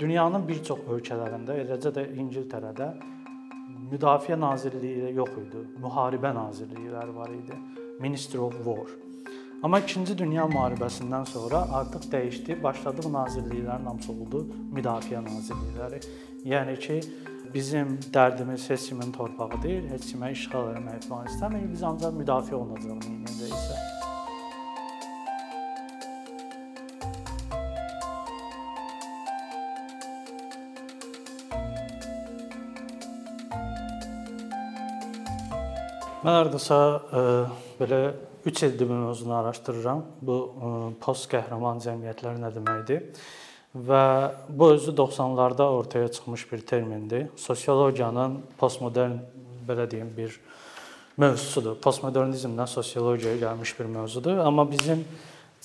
dünyanın bir çox ölkələrində, eləcə də İngiltərədə müdafiə nazirliyi yox idi. Müharibə nazirlikləri var idi. Ministry of War. Amma 2-ci Dünya müharibəsindən sonra artıq dəyişdi. Başladı bu nazirliklərin hamısı oldu müdafiə nazirlikləri. Yəni ki, bizim dərdimiz heç kimin torpağı deyil, heç kimə işğal etmək falan istəmirik. Biz ancaq müdafiə olunacağıq necə isə. Mən hardasa e, belə 3 ildir bu mövzunu araşdırıram. Bu e, post qəhrəman cəmiyyətlər nə deməkdir? Və bu özü 90-larda ortaya çıxmış bir termindir. Sosiologiyanın postmodern belə deyim bir mövzusudur. Postmodernizmdən sosiologiyaya gəlmiş bir mövzudur, amma bizim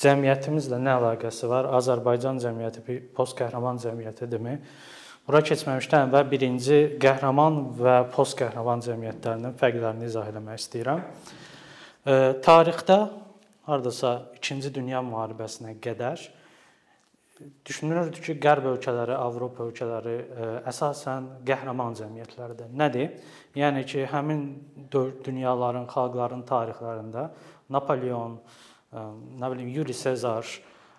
cəmiyyətimizlə nə əlaqəsi var? Azərbaycan cəmiyyəti post qəhrəman cəmiyyətidirmi? Bura keçməmişdən əvvəl birinci qəhrəman və post qəhrəman cəmiyyətlərinin fərqlərini izah etmək istəyirəm. E, tarixdə hardasa 2-ci dünya müharibəsinə qədər düşünülürdü ki, qərb ölkələri, Avropa ölkələri e, əsasən qəhrəman cəmiyyətlərdir. Nədir? Yəni ki, həmin dünyaların, xalqların tarixlərində Napoleon, e, nə bilim Yuri Sezar,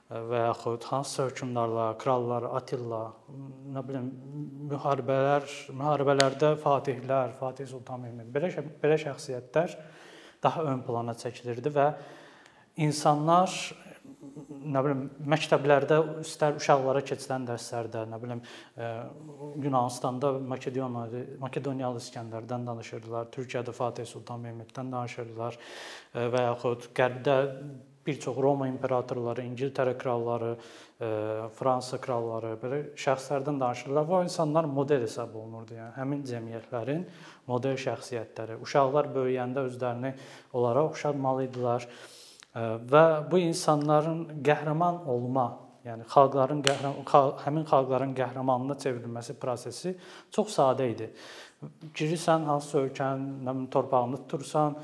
və yaxud hansısa hökmdarlar, krallar, Attila, nə bilim, müharibələr, müharibələrdə fatihlər, Fatih Sultan Mehmed belə belə şəxsiyyətlər daha ön plana çəkilirdi və insanlar nə bilim məktəblərdə istər uşaqlara keçirilən dərslərdə, nə bilim Yunanıstanda Makedoniyalı Makedoniyalı İskəndərdən danışırdılar, Türkiyədə Fatih Sultan Mehmeddən danışırdılar və yaxud Qərbdə bir çox Roma imperatorları, İngiltərə kralları, e, Fransa kralları belə şəxslərdən danışırlar və o insanlar model hesab olunurdu. Yəni həmin cəmiyyətlərin model şəxsiyyətləri. Uşaqlar böyüyəndə özlərini onlara oxşatmalı idilər e, və bu insanların qəhrəman olma, yəni xalqların qəhrəman həmin xalqların qəhrəmanlığına çevrilməsi prosesi çox sadə idi. Girirsən hansısa ölkənin torpağını tutursan,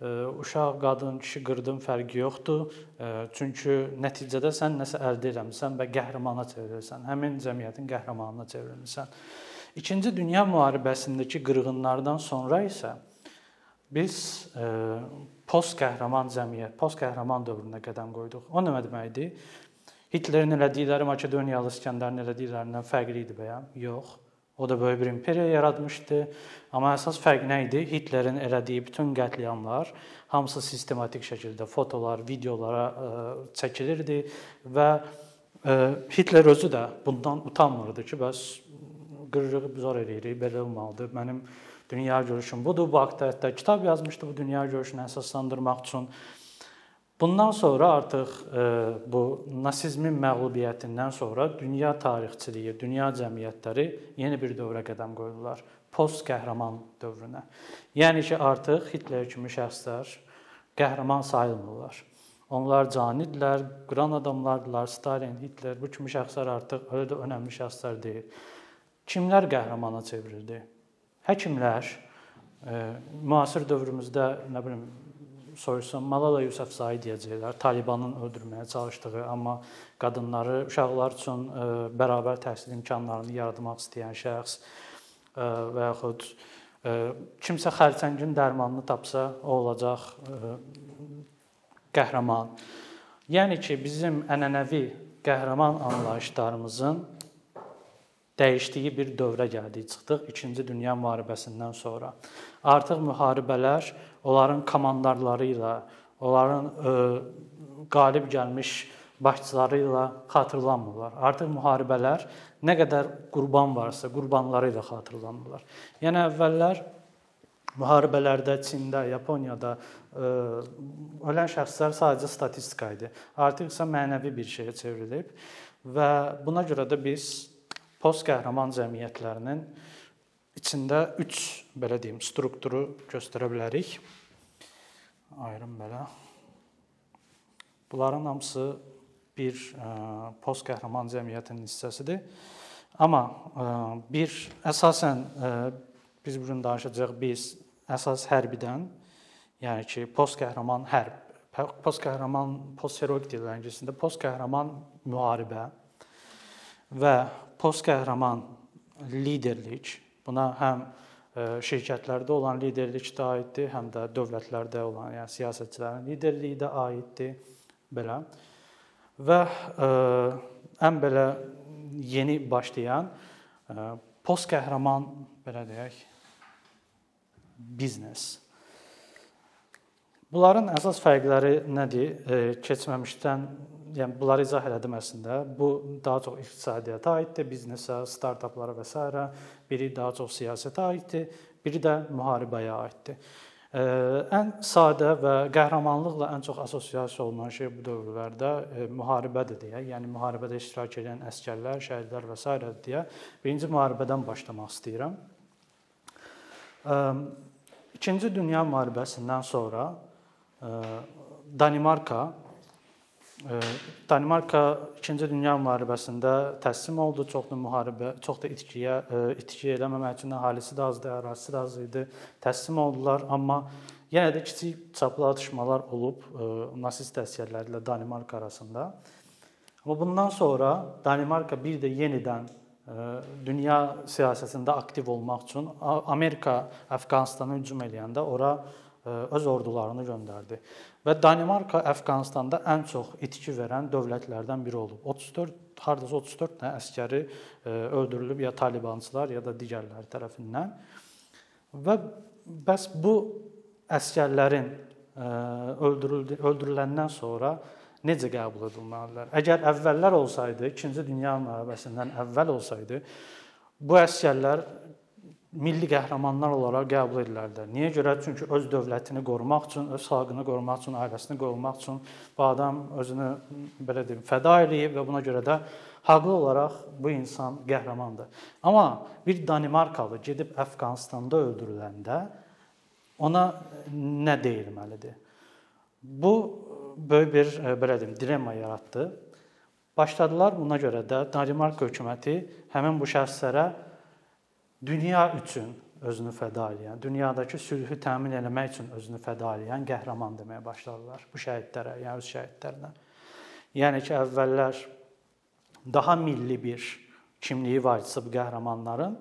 uşaq, qadın, kişi, qırdın fərqi yoxdur. Çünki nəticədə sən nəsə əldə etmisən və qəhrəmana çevrilirsən. Həmin cəmiyyətin qəhrəmanına çevrilmisən. İkinci Dünya müharibəsindəki qırğınlardan sonra isə biz post qəhrəman cəmiyyət, post qəhrəman dövrünə qədəm qoyduq. O nə deməkdir? Hitlerin elədikləri Makedoniyalı İskəndərin elədiklərindən fərqli idi bəyəm? Yox. O da böyük bir imperiya yaratmışdı. Amma əsas fərq nə idi? Hitlerin elədiyi bütün qətliamlar hamısı sistematik şəkildə fotolar, videolara ə, e, çəkilirdi və ə, e, Hitler özü də bundan utanmırdı ki, bəs qırığı zor eləyirik, belə olmalıdır. Mənim dünya görüşüm budur. Bu haqqda hətta kitab yazmışdı bu dünya görüşünü əsaslandırmaq üçün. Bundan sonra artıq e, bu nasizmin məğlubiyyətindən sonra dünya tarixçiliyi, dünya cəmiyyətləri yeni bir dövrə qədəm qoydular. Post qəhrəman dövrünə. Yəni ki, artıq Hitler kimi şəxslər qəhrəman sayılmırlar. Onlar canidirlər, qıran adamlardılar. Stalin, Hitler bu kimi şəxslər artıq elə də önəmli şəxslər deyil. Kimlər qəhrəmana çevrildi? Həkimlər, e, müasir dövrümüzdə nə bilim soyusan Malala Yousafzai deyəcəklər. Talibanın öldürməyə çalışdığı, amma qadınları, uşaqlar üçün e, bərabər təhsil imkanlarını yaratmaq istəyən şəxs e, və yaxud e, kimsə xərçəngin dərmanını tapsa, o olacaq qəhrəman. Yəni ki, bizim ənənəvi qəhrəman anlayışlarımızın dəyişdiyi bir dövrə gəldik, çıxdıq 2-ci Dünya müharibəsindən sonra. Artıq müharibələr onların komandarları ilə, onların ə, e, qalib gəlmiş başçıları ilə xatırlanmırlar. Artıq müharibələr nə qədər qurban varsa, qurbanları ilə xatırlanırlar. Yəni əvvəllər müharibələrdə Çində, Yaponiyada ə, e, ölən şəxslər sadəcə statistika idi. Artıq isə mənəvi bir şeyə çevrilib və buna görə də biz post qəhrəman cəmiyyətlərinin içində 3 belə deyim strukturu göstərə bilərik. Ayrım belə. Bunların hamısı bir e, post qəhrəman cəmiyyətinin hissəsidir. Amma e, bir əsasən e, biz bu gün danışacağıq biz əsas hərbidən, yəni ki, post qəhrəman hərb, post qəhrəman post heroik dillər ingiliscəsində post qəhrəman müharibə və post qəhrəman liderlik buna həm şirkətlərdə olan liderlik də aiddir, həm də dövlətlərdə olan, yəni siyasətçilərin liderliyi də aiddir belə. Və ə, ən belə yeni başlayan ə, post qəhrəman belə deyək biznes. Bunların əsas fərqləri nədir? E, keçməmişdən yəni bunları izah elədim əslində. Bu daha çox iqtisadiyyata aiddir, biznesə, startaplara və s. Biri daha çox siyasətə aiddir, biri də müharibəyə aiddir. Ən sadə və qəhrəmanlıqla ən çox assosiasiya olunan şey bu dövrlərdə müharibədir deyə, yəni müharibədə iştirak edən əsgərlər, şəhidlər və s. deyə birinci müharibədən başlamaq istəyirəm. İkinci Dünya müharibəsindən sonra Danimarka Danimarka 2-ci Dünya müharibəsində təslim oldu. Çoxlu müharibə, çox da itkiyə itki eləməmək üçün əhalisi də azdı, ərazisi də az idi. Təslim oldular, amma yenə də kiçik çaplı atışmalar olub nasist əsgərləri ilə Danimarka arasında. Amma bundan sonra Danimarka bir də yenidən dünya siyasətində aktiv olmaq üçün Amerika Əfqanistana hücum eləyəndə ora öz ordularını göndərdi. Və Danimarka Əfqanistanda ən çox itki verən dövlətlərdən biri olub. 34 hardasa 34 dənə əskəri öldürülüb ya Talibançılar ya da digərləri tərəfindən. Və bəs bu əskərlərin e, öldürüldü öldürüləndən sonra necə qəbul edilməlidirlər? Əgər əvvəllər olsaydı, 2-ci Dünya müharibəsindən əvvəl olsaydı, bu əskərlər milli qəhrəmanlar olaraq qəbul edilərdi. Niyə görə? Çünki öz dövlətini qorumaq üçün, öz xalqını qorumaq üçün, ailəsini qorumaq üçün bu adam özünü belə deyim, fəda eləyib və buna görə də haqlı olaraq bu insan qəhrəmandır. Amma bir Danimarkalı gedib Əfqanistanda öldürüləndə ona nə deyilməlidir? Bu böyük bir belə deyim, dilemma yaratdı. Başladılar buna görə də Danimarka hökuməti həmin bu şəxslərə dünya üçün özünü fəda edən, dünyadakı sülhü təmin etmək üçün özünü fəda edən qəhrəman deməyə başladılar bu şəhidlərə, yəni öz şəhidlərinə. Yəni ki, əvvəllər daha milli bir kimliyi var idi bu qəhrəmanların.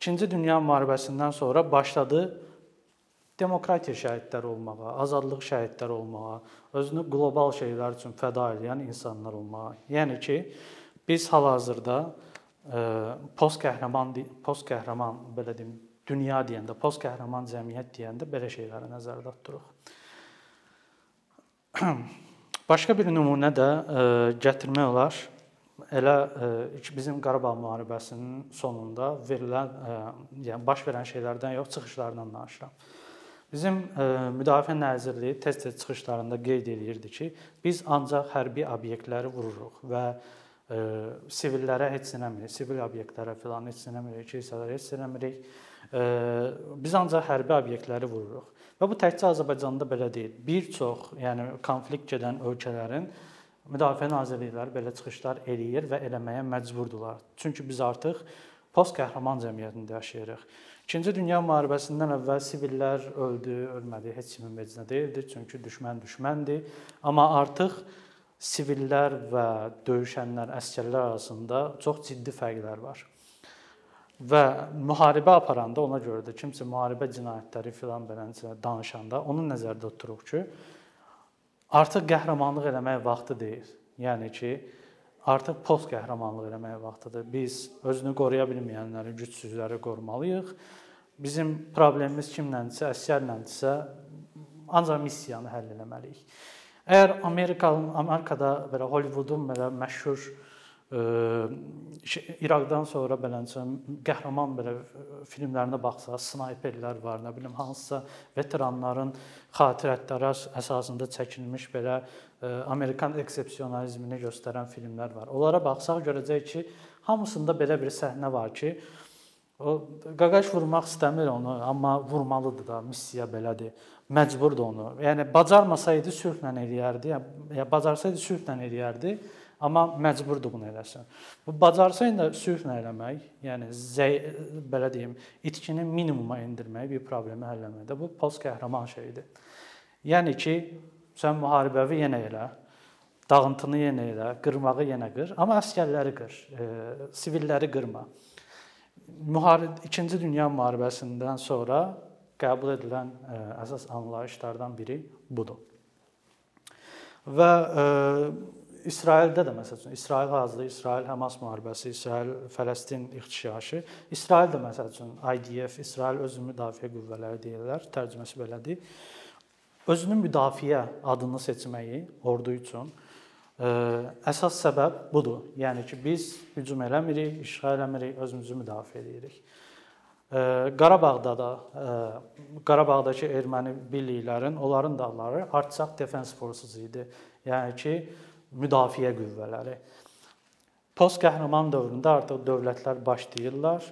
2-ci Dünya müharibəsindən sonra başladı demokratiya şəhidləri olmağa, azadlıq şəhidləri olmağa, özünü qlobal şeylər üçün fəda edən insanlar olmağa. Yəni ki, biz hal-hazırda post qəhrəman post qəhrəman belə deyim, dünya deyəndə, post qəhrəman cəmiyyət deyəndə belə şeyləri nəzərdə tuturuq. Başqa bir nümunə də gətirmək olar. Elə bizim Qarabağ müharibəsinin sonunda verilən, yəni baş verən şeylərdən yox, çıxışlardan danışıram. Bizim Müdafiə Nazirliyi tez-tez çıxışlarında qeyd eləyirdi ki, biz ancaq hərbi obyektləri vururuq və sivillərə heç eləmirik, sivil obyektlərə filan heç eləmirik, kilsələrə heç eləmirik. Biz ancaq hərbi obyektləri vururuq. Və bu təkcə Azərbaycanda belə deyil. Bir çox, yəni konflikt gedən ölkələrin müdafiə nazirlikləri belə çıxışlar eləyir və eləməyə məcburdular. Çünki biz artıq post qəhrəman cəmiyyətində yaşayırıq. 2-ci Dünya müharibəsindən əvvəl sivillər öldü, ölmədi, heç kimin vecinə deyildi, çünki düşmən düşməndir. Amma artıq sivillər və döyüşənlər, əskərlər arasında çox ciddi fərqlər var. Və müharibə aparanda ona görə də kimsə müharibə cinayətləri filan beləncə danışanda onu nəzərdə tuturuq ki, artıq qəhrəmanlıq eləmək vaxtı deyil. Yəni ki, artıq post qəhrəmanlıq eləmək vaxtıdır. Biz özünü qoruya bilməyənləri, gücsüzləri qorumalıyıq. Bizim problemimiz kimləndirsə, əskərləndirsə, ancaq missiyanı həll etməliyik. Əgər Amerikanın Amerikada belə Hollywoodun belə məşhur ə, e, İraqdan sonra beləncə qəhrəman belə filmlərinə baxsaq, snayperlər var, nə bilim hansısa veteranların xatirətləri əsasında çəkilmiş belə ə, e, Amerikan eksepsionalizmini göstərən filmlər var. Onlara baxsaq görəcəyik ki, hamısında belə bir səhnə var ki, o qaqaş vurmaq istəmir onu, amma vurmalıdır da, missiya belədir məcburdur onu. Yəni bacarmasaydı sülhlə eləyərdi. Ya bacarsaydı sülhlə eləyərdi, amma məcburdur bunu eləsin. Bu bacarsaydı da sülhlə eləmək, yəni belə deyim, itkini minimuma endirmək, bir problemi həll etməkdə bu post qəhrəman şeydir. Yəni ki, sən müharibəvi yenə elə. dağıntını yenə elə, qırmağı yenə qır, amma əsgərləri qır, e, sivilləri qırma. Müharib 2-ci Dünya müharibəsindən sonra qəbul edilən ə, əsas anlayışlardan biri budur. Və ə, İsraildə də məsələn, İsrail hazırlığı, İsrail-Həmas müharibəsi, İsrail-Fələstin ixtişaşı, İsrail də məsələn, IDF, İsrail özü müdafiə qüvvələri deyirlər, tərcüməsi belədir. Özünün müdafiə adını seçməyi ordu üçün ə, əsas səbəb budur. Yəni ki, biz hücum eləmirik, işğal eləmirik, özümüzü müdafiə edirik. Qarabağda da Qarabağdakı erməni birliklərin, onların da adları Artsaq Defense Forces idi. Yəni ki, müdafiə qüvvələri. Post qəhrəman dövründə artıq dövlətlər başlayırlar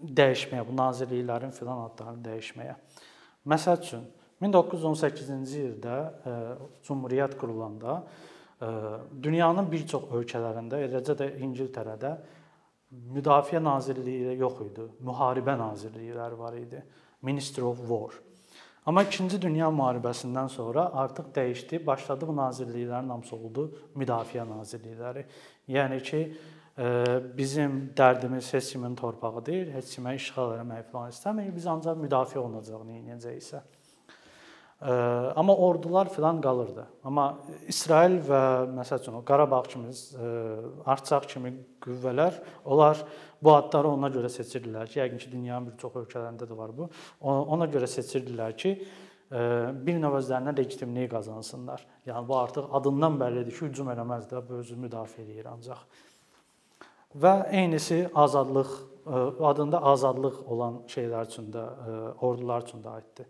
dəyişməyə, bu nazirliklərin filan adlarını dəyişməyə. Məsəl üçün 1918-ci ildə Cümhuriyyət qurulanda dünyanın bir çox ölkələrində, eləcə də İngiltərədə Müdafiə Nazirliyi yox idi. Müharibə nazirlikləri var idi. Ministry of War. Amma 2-ci Dünya müharibəsindən sonra artıq dəyişdi. Başladı bu nazirliklərin hamısı oldu müdafiə nazirlikləri. Yəni ki, e, bizim dərdimiz heç kimin torpağı deyil, heç kimə işğal etmək falan istəmirik. Biz ancaq müdafiə olunacağını edəcəksə. Amma ordular filan qalırdı. Amma İsrail və məsəl üçün Qarabağ kimi, Artsaq kimi qüvvələr, onlar bu adları ona görə seçirdilər ki, yəqin ki, dünyanın bir çox ölkələrində də var bu. Ona görə seçirdilər ki, bir növ özlərinə legitimlik qazansınlar. Yəni bu artıq adından bəllidir ki, hücum eləməz də, bu özünü müdafiə edir ancaq. Və eynisi azadlıq adında azadlıq olan şeylər üçün də, ordular üçün də aiddir.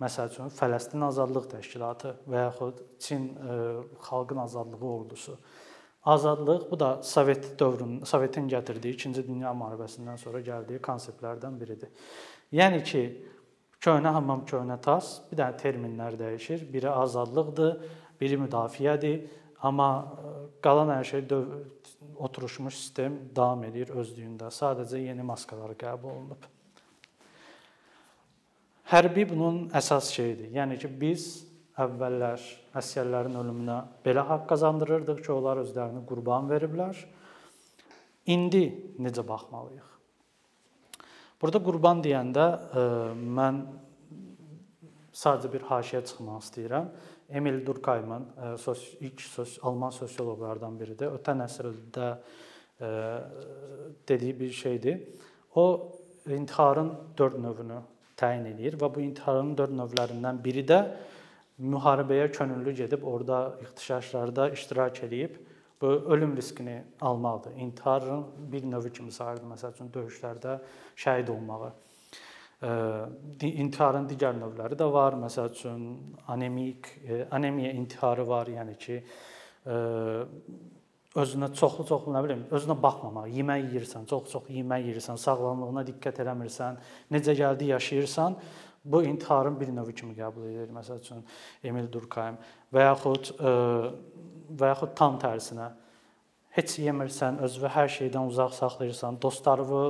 Məsəl üçün Fələstin Azadlıq Təşkilatı və yaxud Çin e, Xalqın Azadlığı Ordusu. Azadlıq bu da Sovet dövrünün, Sovetin gətirdiyi 2-ci Dünya müharibəsindən sonra gəldiyi konseptlərdən biridir. Yəni ki, köhnə hamam, köhnə tas, bir dənə terminlər dəyişir. Biri azadlıqdır, biri müdafiədir, amma e, qalan hər şey oturmuş sistem davam edir özlüyündə. Sadəcə yeni maskalar qəbul olunub. Hərbi bunun əsas şeyidir. Yəni ki, biz əvvəllər əsgərlərin ölümünə belə haqq qazandırırdıq ki, onlar özlərini qurban veriblər. İndi necə baxmalıyıq? Burada qurban deyəndə ə, e, mən sadəcə bir haşiyə çıxmaq istəyirəm. Emil Durkheimın e, ilk alman sosioloqlardan biridir. Ötən əsrdə ə, e, dediyi bir şeydir. O intiharın 4 növünü təyin edir və bu intiharın 4 növlərindən biri də müharibəyə könüllü gedib orada ixtişaşlarda iştirak edib bu ölüm riskini almaqdır. İntiharın bir növü kimi sayılır. Məsəl üçün döyüşlərdə şəhid olmağı. İntiharın digər növləri də var. Məsəl üçün anemik, anemiya intiharı var, yəni ki, özünə çoxlu-çoxlu nə bilim, özünə baxmamaq, yemək yeyirsən, çox-çox yemək yeyirsən, sağlamlığına diqqət eləmirsən, necə gəldi yaşayırsan, bu intiharın bir növü kimi qəbul edilir. Məsəl üçün Emil Durkheim və yaxud e, və yaxud tam tərsinə heç yemirsən, özünü hər şeydən uzaq saxlayırsan, dostlarını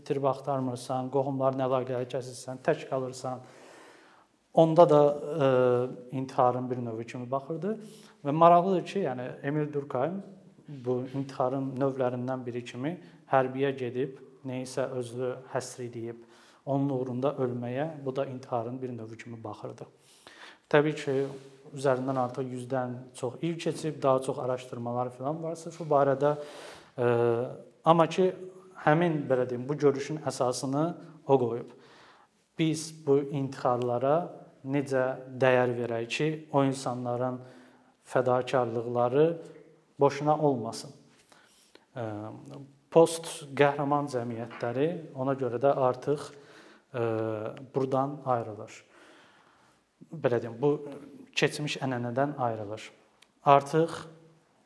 itirib axtarmırsan, qohumların əlaqələri kəsilsən, tək qalırsan. Onda da e, intiharın bir növü kimi baxırdı və maraqlıdır ki, yəni Emil Durkheim bu intiharın növlərindən biri kimi hərbiyə gedib nəyisə özünü həsr edib onun uğrunda ölməyə bu da intiharın bir növü kimi baxırdı. Təbii ki, üzərindən artıq 100-dən çox il keçib, daha çox araşdırmalar filan var sırf bu barədə. E, amma ki, həmin belə deyim, bu görüşün əsasını o qoyub. Biz bu intiharlara necə dəyər verək ki, o insanların fədakarlıqları boşuna olmasın. Post qəhrəman cəmiyyətləri ona görə də artıq burdan ayrılır. Belə deyim, bu keçmiş ənənədən ayrılır. Artıq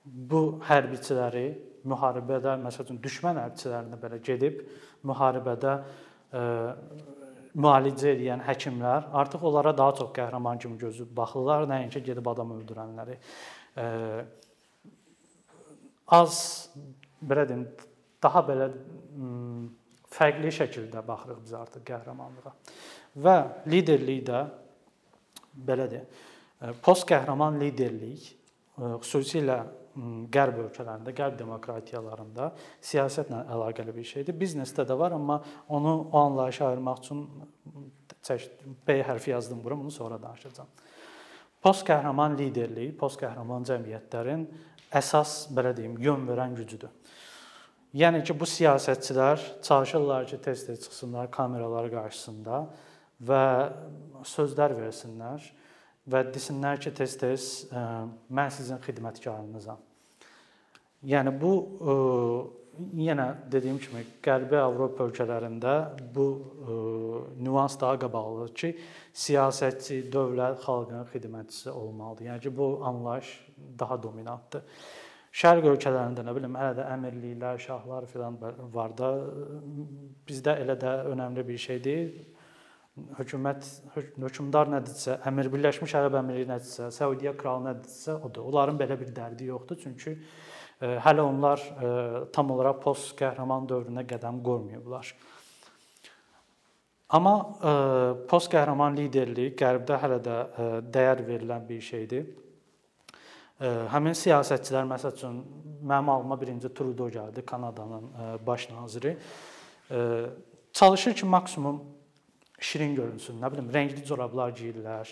bu hərbiçiləri müharibədə, məsələn, düşmən hərbiçilərinə belə gedib müharibədə ə, müalicə edən həkimlər artıq onlara daha çox qəhrəman kimi gözü baxırlar, nəinki gedib adam öldürənləri. Ə, az belə deyim, daha belə fərqli şəkildə baxırıq biz artıq qəhrəmanlığa. Və liderlik də belədir. Post qəhrəman liderlik xüsusilə qərb ölkələrində, qərb demokratiyalarında siyasətlə əlaqəli bir şeydir. Biznesdə də var, amma onu o anlayışa ayırmaq üçün B hərfi yazdım bura, bunu sonra danışacağam. Post qəhrəman liderlik, post qəhrəman cəmiyyətlərin əsas belə deyim, yön verən gücüdür. Yəni ki, bu siyasətçilər çalışırlar ki, tez-tez çıxsınlar kameralar qarşısında və sözlər versinlər və desinlər ki, tez-tez mən sizin xidmətkarınızam. Yəni bu yenə dediyim kimi Qərbi Avropa ölkələrində bu nüans daha qabaqlıdır ki, siyasətçi, dövlət xalqın xidmətçisi olmalıdır. Yəni ki, bu anlayış daha dominantdır. Şərq ölkələrində nə bilim, hələ də əmirliklər, şahlar filan var da bizdə elə də önəmli bir şey deyil hökumət hökmdar nədirsə, əmir Birləşmiş Ərəb Əmirliyi nədirsə, Səudiyyə kralı nədirsə, odur. Onların belə bir dərdi yoxdur, çünki e, hələ onlar e, tam olaraq post qəhrəman dövrünə qədəm qoymayıblar. Amma e, post qəhrəman liderlik qərbdə hələ də dəyər verilən bir şeydir. Həmin siyasətçilər məsəl üçün mənim ağlıma birinci Trudeau gəldi, Kanadanın baş naziri. Çalışır ki, maksimum şirin görünsün. Nə bilim, rəngli corablar geyirlər.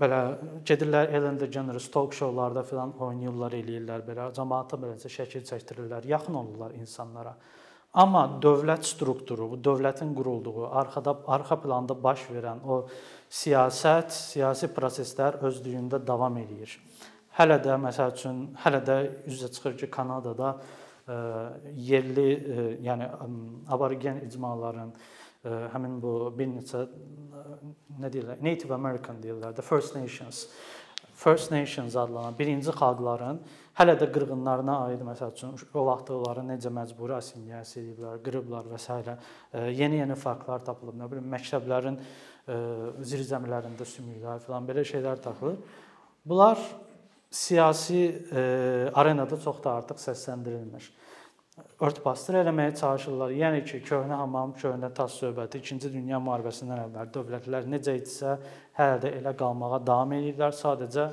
Belə gedirlər Ellen DeGeneres talk show-larda filan oynayırlar, eləyirlər belə. Cəmaata beləcə şəkil çəkdirirlər, yaxın olurlar insanlara. Amma dövlət strukturu, bu dövlətin qurulduğu, arxada arxa planda baş verən o siyasət, siyasi proseslər özlüyündə davam eləyir. Hələ də məsəl üçün, hələ də üzə çıxır ki, Kanadada yerli, yəni aborigen icmaların həmin bu bir neçə nə deyirlər, Native American deyirlər də, First Nations. First Nations adlanan birinci xalqların hələ də qırğınlarına aid məsəl üçün o vaxt onları necə məcburi assimiliyasiya ediblər, qırıblar və s. yeni-yeni faktlar tapılıb. Nə bilim, məktəblərin zirzəmilərində sümüklər filan belə şeylər tapılır. Bunlar siyasi arenada çox da artıq səsləndirilmir örtbasdır eləməyə çalışırlar. Yəni ki, köhnə hamam, köhnə tas söhbəti 2-ci dünya müharibəsindən əvvəl dövlətlər necə idisə, hələ də elə qalmağa davam edirlər. Sadəcə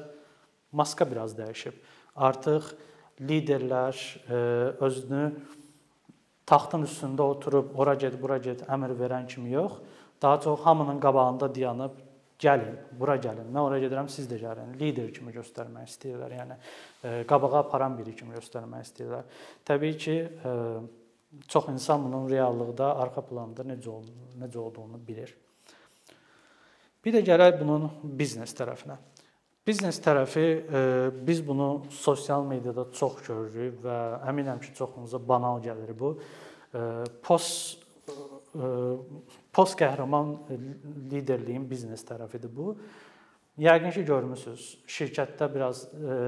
maska biraz dəyişib. Artıq liderlər e, özünü taxtın üstündə oturub ora get, bura get əmr verən kimi yox, daha çox hamının qabağında dayanıb gəlin, bura gəlin. Mən ora gedirəm, siz də gəlin. Lider kimi göstərmək istəyirlər. Yəni e, qabağa aparan biri kimi göstərmək istəyirlər. Təbii ki, e, çox insan bunun reallıqda arxa planda necə necə olduğunu bilir. Bir də gələk bunun biznes tərəfinə. Biznes tərəfi e, biz bunu sosial mediada çox görürük və əminəm ki, çoxunuza banal gəlir bu. Post post qəhrəman liderliyin biznes tərəfidir bu. Yəqin ki görmüsüz. Şirkətdə biraz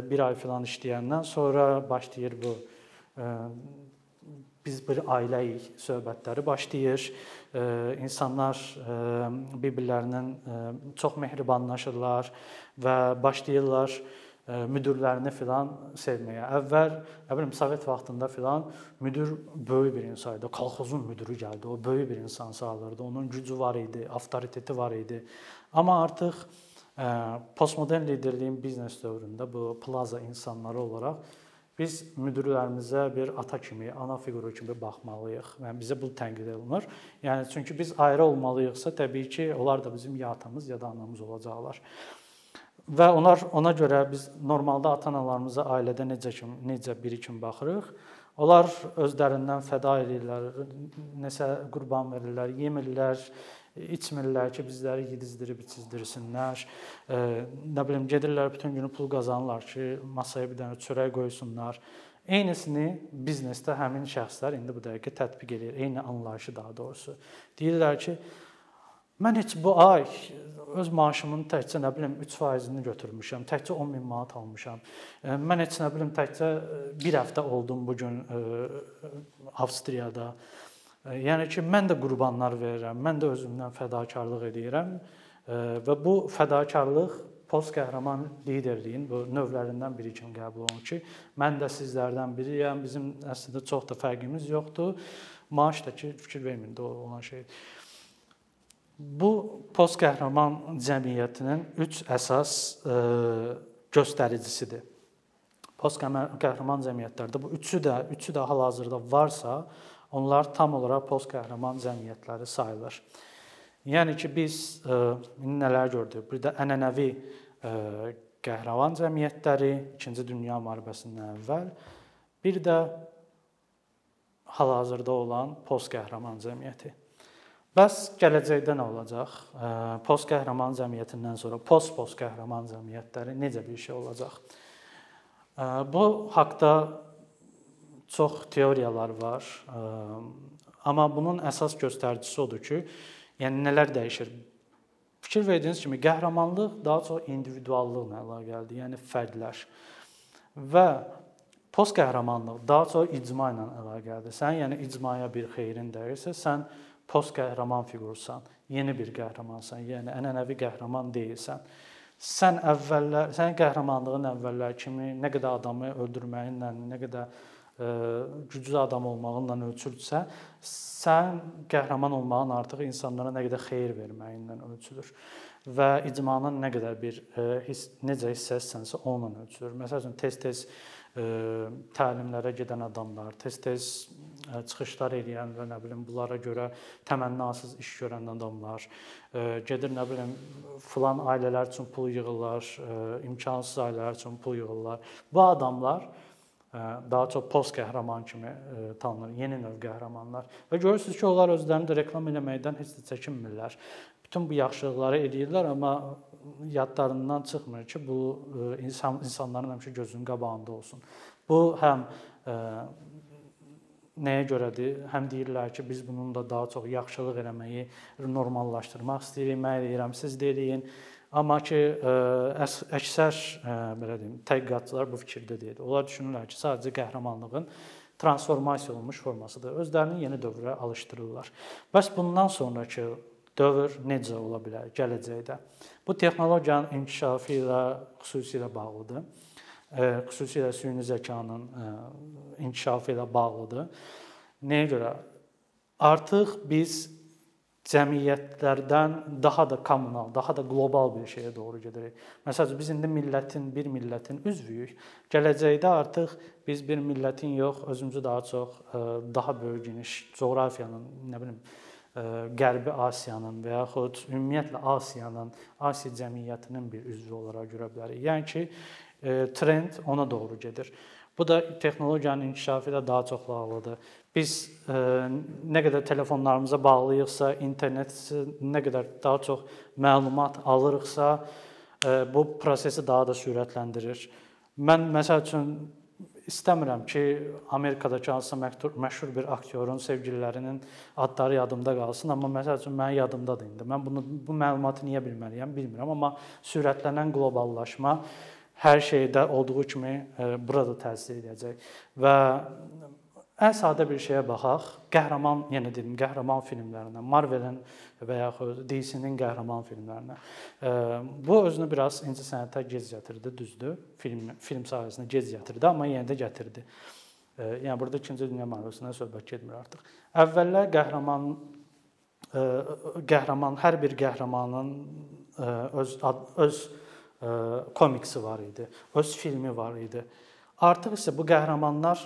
bir ay filan işləyəndən sonra başlayır bu biz bir ailəyik söhbətləri başlayır. İnsanlar bir-birlərinin çox mehribanlaşırlar və başlayırlar müdirlərini filan sevməyə. Əvvəl, nə bilim, Sovet vaxtında filan müdir böyük bir insan idi. Kolxozun müdiri gəldi. O böyük bir insan sayılırdı. Onun gücü var idi, avtoriteti var idi. Amma artıq postmodern liderliyin biznes dövründə bu plaza insanları olaraq biz müdirlərimizə bir ata kimi, ana fiquru kimi baxmalıyıq. Yəni bizə bu tənqid olunur. Yəni çünki biz ayrı olmalıyıqsa, təbii ki, onlar da bizim ya atamız, ya da anamız olacaqlar. Və onlar ona görə biz normalda ata-analarımıza ailədə necə kimi, necə biri kimi baxırıq. Onlar özlərindən fəda edirlər, nəsə qurban verirlər, yemirlər, içmirlər ki, bizləri yedizdirib içizdirsinlər. E, nə bilim gedirlər bütün günü pul qazanırlar ki, masaya bir dənə çörək qoysunlar. Eynisini biznesdə həmin şəxslər indi bu dəqiqə tətbiq edir. Eyni anlayışı daha doğrusu. Deyirlər ki, Mən heç bu ay öz maaşımın təkcə nə bilim 3%-ni götürmüşəm, təkcə 10 min manat almışam. E, mən heç nə bilim təkcə 1 e, həftə oldum bu gün e, Avstriyada. Yəni ki, mən də qurbanlar verirəm, mən də özümdən fədakarlıq edirəm və bu fədakarlıq post qəhrəman liderliyin bu növlərindən biri kimi qəbul olunur ki, mən də sizlərdən biriyəm. Bizim əslində çox da fərqimiz yoxdur. Maaş da ki, fikir verməyin də olan şeydir. Bu post qəhrəman cəmiyyətinin 3 əsas e, göstəricisidir. post qəhrəman cəmiyyətlərdə bu üçü də üçü də hal-hazırda varsa, onlar tam olaraq post qəhrəman cəmiyyətləri sayılır. Yəni ki, biz indi nələr gördük? Bir də ənənəvi ə, qəhrəman cəmiyyətləri 2-ci dünya müharibəsindən əvvəl, bir də hal-hazırda olan post qəhrəman cəmiyyəti. Bəs gələcəkdə nə olacaq? Post qəhrəman cəmiyyətindən sonra post-post qəhrəman cəmiyyətləri necə bir şey olacaq? Bu haqqda çox teoriyalar var. Amma bunun əsas göstəricisi odur ki, yəni nələr dəyişir? Fikir verdiyiniz kimi qəhrəmanlıq daha çox individuallıqla əlaqəlidir, yəni fərdlər. Və Post qəhrəmanlıq daha çox icma ilə əlaqəlidir. Sən yəni icmaya bir xeyrin dəyirsə, sən post qəhrəman fiqursan, yeni bir qəhrəmansan, yəni ənənəvi qəhrəman deyilsən. Sən əvvəllər, sən qəhrəmanlığın əvvəllər kimi nə qədər adamı öldürməyinlə, nə qədər ə, e, güclü adam olmağınla ölçülürsə, sən qəhrəman olmağın artıq insanlara nə qədər xeyir verməyindən ölçülür və icmanın nə qədər bir ə, e, his, necə hiss etsənsə onunla ölçülür. Məsələn, tez-tez təlimlərə gedən adamlar, tez-tez çıxışlar edən və nə bilim bunlara görə təmənnasız iş görən adamlar, gedir nə bilim filan ailələr üçün pul yığırlar, imkansız ailələr üçün pul yığırlar. Bu adamlar daha çox post qəhrəman kimi tanınır, yeni növ qəhrəmanlar. Və görürsüz ki, onlar özlərini də reklam eləməkdən heç də çəkinmirlər. Bütün bu yaxşılıqları edirlər, amma yadlarından çıxmır ki, bu e, insan insanların həmişə gözünün qabağında olsun. Bu həm ə, e, nəyə görədir? Həm deyirlər ki, biz bununla daha çox yaxşılıq eləməyi normallaşdırmaq istəyirik. Mən deyirəm, siz deyin. Amma ki, ə, e, əksər ə, belə deyim, tədqiqatçılar bu fikirdə deyil. Onlar düşünürlər ki, sadəcə qəhrəmanlığın transformasiya olunmuş formasıdır. Özlərini yeni dövrə alışdırırlar. Bəs bundan sonrakı dövr necə ola bilər gələcəkdə? Bu texnologiyanın inkişafı ilə xüsusilə bağlıdır. Xüsusilə süni zəkanın inkişafı ilə bağlıdır. Nəyə görə? Artıq biz cəmiyyətlərdən daha da kommunal, daha da qlobal bir şeyə doğru gedirik. Məsələn, biz indi millətin, bir millətin üzvüyük. Gələcəkdə artıq biz bir millətin yox, özümüzü daha çox daha böyük geniş coğrafiyanın, nə bilim, Qərbi Asiyanın və yaxud ümumiyyətlə Asiyanın, Asiya cəmiyyətinin bir üzvü olaraq görə bilərik. Yəni ki, trend ona doğru gedir. Bu da texnologiyanın inkişafı ilə daha çox bağlıdır. Biz nə qədər telefonlarımıza bağlıyıqsa, internet nə qədər daha çox məlumat alırıqsa, bu prosesi daha da sürətləndirir. Mən məsəl üçün istəmirəm ki, Amerikadakı hansısa məşhur bir aktyorun sevgililərinin adları yadımda qalsın, amma məsəl üçün mənim yadımdadır indi. Mən bunu bu məlumatı niyə bilməliyəm, bilmirəm, amma sürətlənən qloballaşma hər şeydə olduğu kimi e, burada təsir edəcək və ən sadə bir şeyə baxaq. Qəhrəman, yenə dedim, qəhrəman filmlərinə, Marvelin və yaxud DC-nin qəhrəman filmlərinə. Bu özünü biraz incəsənətə gec gətirdi, düzdür? Film film sahəsinə gec gətirdi, amma yenə də gətirdi. Yəni burada 2-ci dünya müharibəsindən söhbət getmir artıq. Əvvəllər qəhrəman qəhrəman hər bir qəhrəmanın öz öz komiksi var idi, öz filmi var idi. Artıq isə bu qəhrəmanlar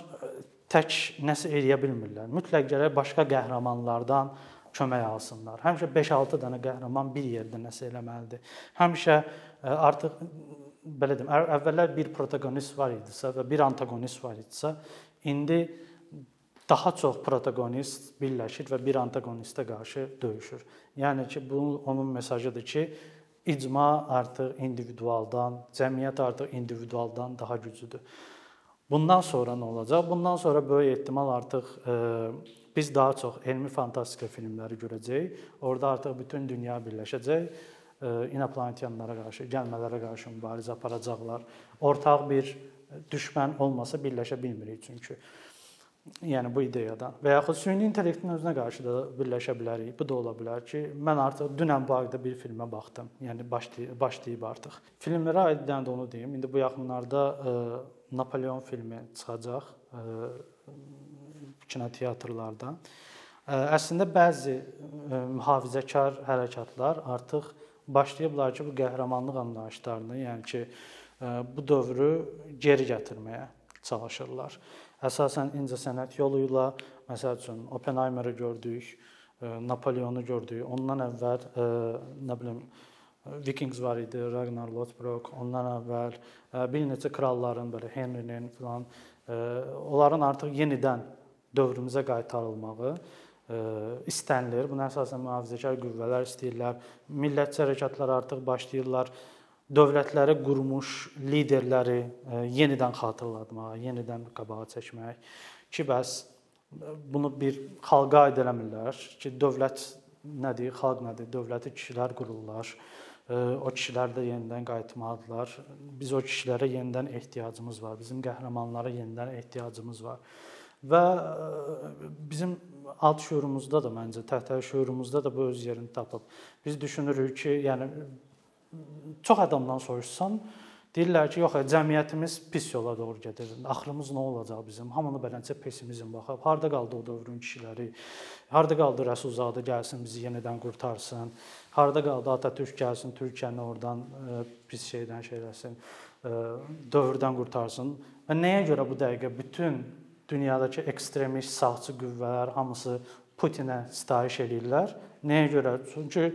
tək nəsə eləyə bilmirlər. Mütləq gərək başqa qəhrəmanlardan kömək alsınlar. Həmişə 5-6 dənə qəhrəman bir yerdə nəsə eləməlidir. Həmişə e, artıq belə deyim, əvvəllər bir protagonist var idisə və bir antagonist var idisə, indi daha çox protagonist birləşir və bir antagonistə qarşı döyüşür. Yəni ki, bu onun mesajıdır ki, icma artıq individualdan, cəmiyyət artıq individualdan daha güclüdür. Bundan sonra nə olacaq? Bundan sonra böyük ehtimal artıq e, biz daha çox elmi fantastika filmləri görəcəyik. Orda artıq bütün dünya birləşəcək. E, İnoplanetyanlara qarşı, gəlmələrə qarşı mübarizə aparacaqlar. Ortaq bir düşmən olmasa birləşə bilmirik çünki. Yəni bu ideyadan və yaxud süni intellektin özünə qarşı da birləşə bilərik. Bu da ola bilər ki, mən artıq dünən bu haqqda bir filmə baxdım. Yəni başlayıb başlayıb artıq. Filmlərə aiddən də onu deyim. İndi bu yaxınlarda e, Napoleon filmi çıxacaq kinoteatrlarda. Əslində bəzi mühafizəkar hərəkatlar artıq başlayıblar ki, bu qəhrəmanlıq anlayışlarını, yəni ki, bu dövrü geri gətirməyə çalışırlar. Əsasən incəsənət yolu ilə, məsəl üçün Oppenheimeri gördük, Napoleonu gördük. Ondan əvvəl nə bilim Vikings var idi, Ragnar Lothbrok, ondan əvvəl bir neçə kralların belə Henrinin filan onların artıq yenidən dövrümüzə qaytarılmağı istənilir. Buna əsasən mühafizəkar qüvvələr istəyirlər. Millətçi hərəkatlar artıq başlayırlar dövlətləri qurmuş liderləri yenidən xatırlatmağa, yenidən qabağa çəkmək ki, bəs bunu bir xalqa aid eləmirlər ki, dövlət nədir, xalq nədir? Dövləti kişilər qururlar. O kişilər də yenidən qayıtmalıdırlar. Biz o kişilərə yenidən ehtiyacımız var. Bizim qəhrəmanlara yenidən ehtiyacımız var. Və bizim alt şüurumuzda da məncə, təhta şüurumuzda da bu öz yerini tapıb. Biz düşünürük ki, yəni çox adamdan soruşsan, deyirlər ki, yox, cəmiyyətimiz pis yola doğru gedir. Axırımız nə olacaq bizim? Hamını beləcə pessimizm baxıb. Harda qaldı o dövrün kişiləri? Harda qaldı Rəsulzadə gəlsin bizi yenidən qurtarsın? Harda qaldı Atatürk gəlsin, Türkiyəni oradan ə, pis şeydən şeyləsin, ə, dövrdən qurtarsın? Və nəyə görə bu dəqiqə bütün dünyadakı ekstremist sağçı qüvvələr hamısı Putinə sitayiş eləyirlər? Nəyə görə? Çünki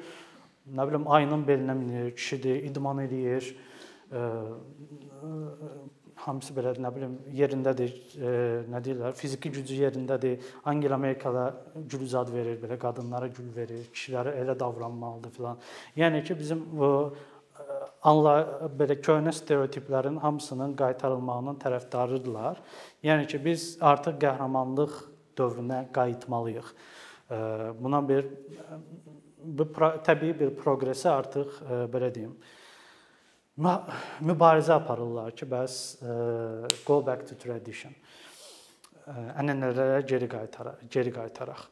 nə bilim ayının belinə minir, kişidir, idman eləyir. Ə, hamısı belə nə bilim yerindədir, ə, nə deyirlər, fiziki gücü yerindədir. Angela Merkel-ə gül zad verir, belə qadınlara gül verir, kişilərə elə davranmalıdır filan. Yəni ki, bizim bu anla belə köhnə stereotiplərin hamısının qaytarılmağının tərəfdarıdırlar. Yəni ki, biz artıq qəhrəmanlıq dövrünə qayıtmalıyıq. Buna bir bu təbii bir proqresi artıq e, belə deyim mübarizə aparırlar ki, bəs e, go back to tradition. E, ənənələrə geri qaytaraq, geri qaytaraq.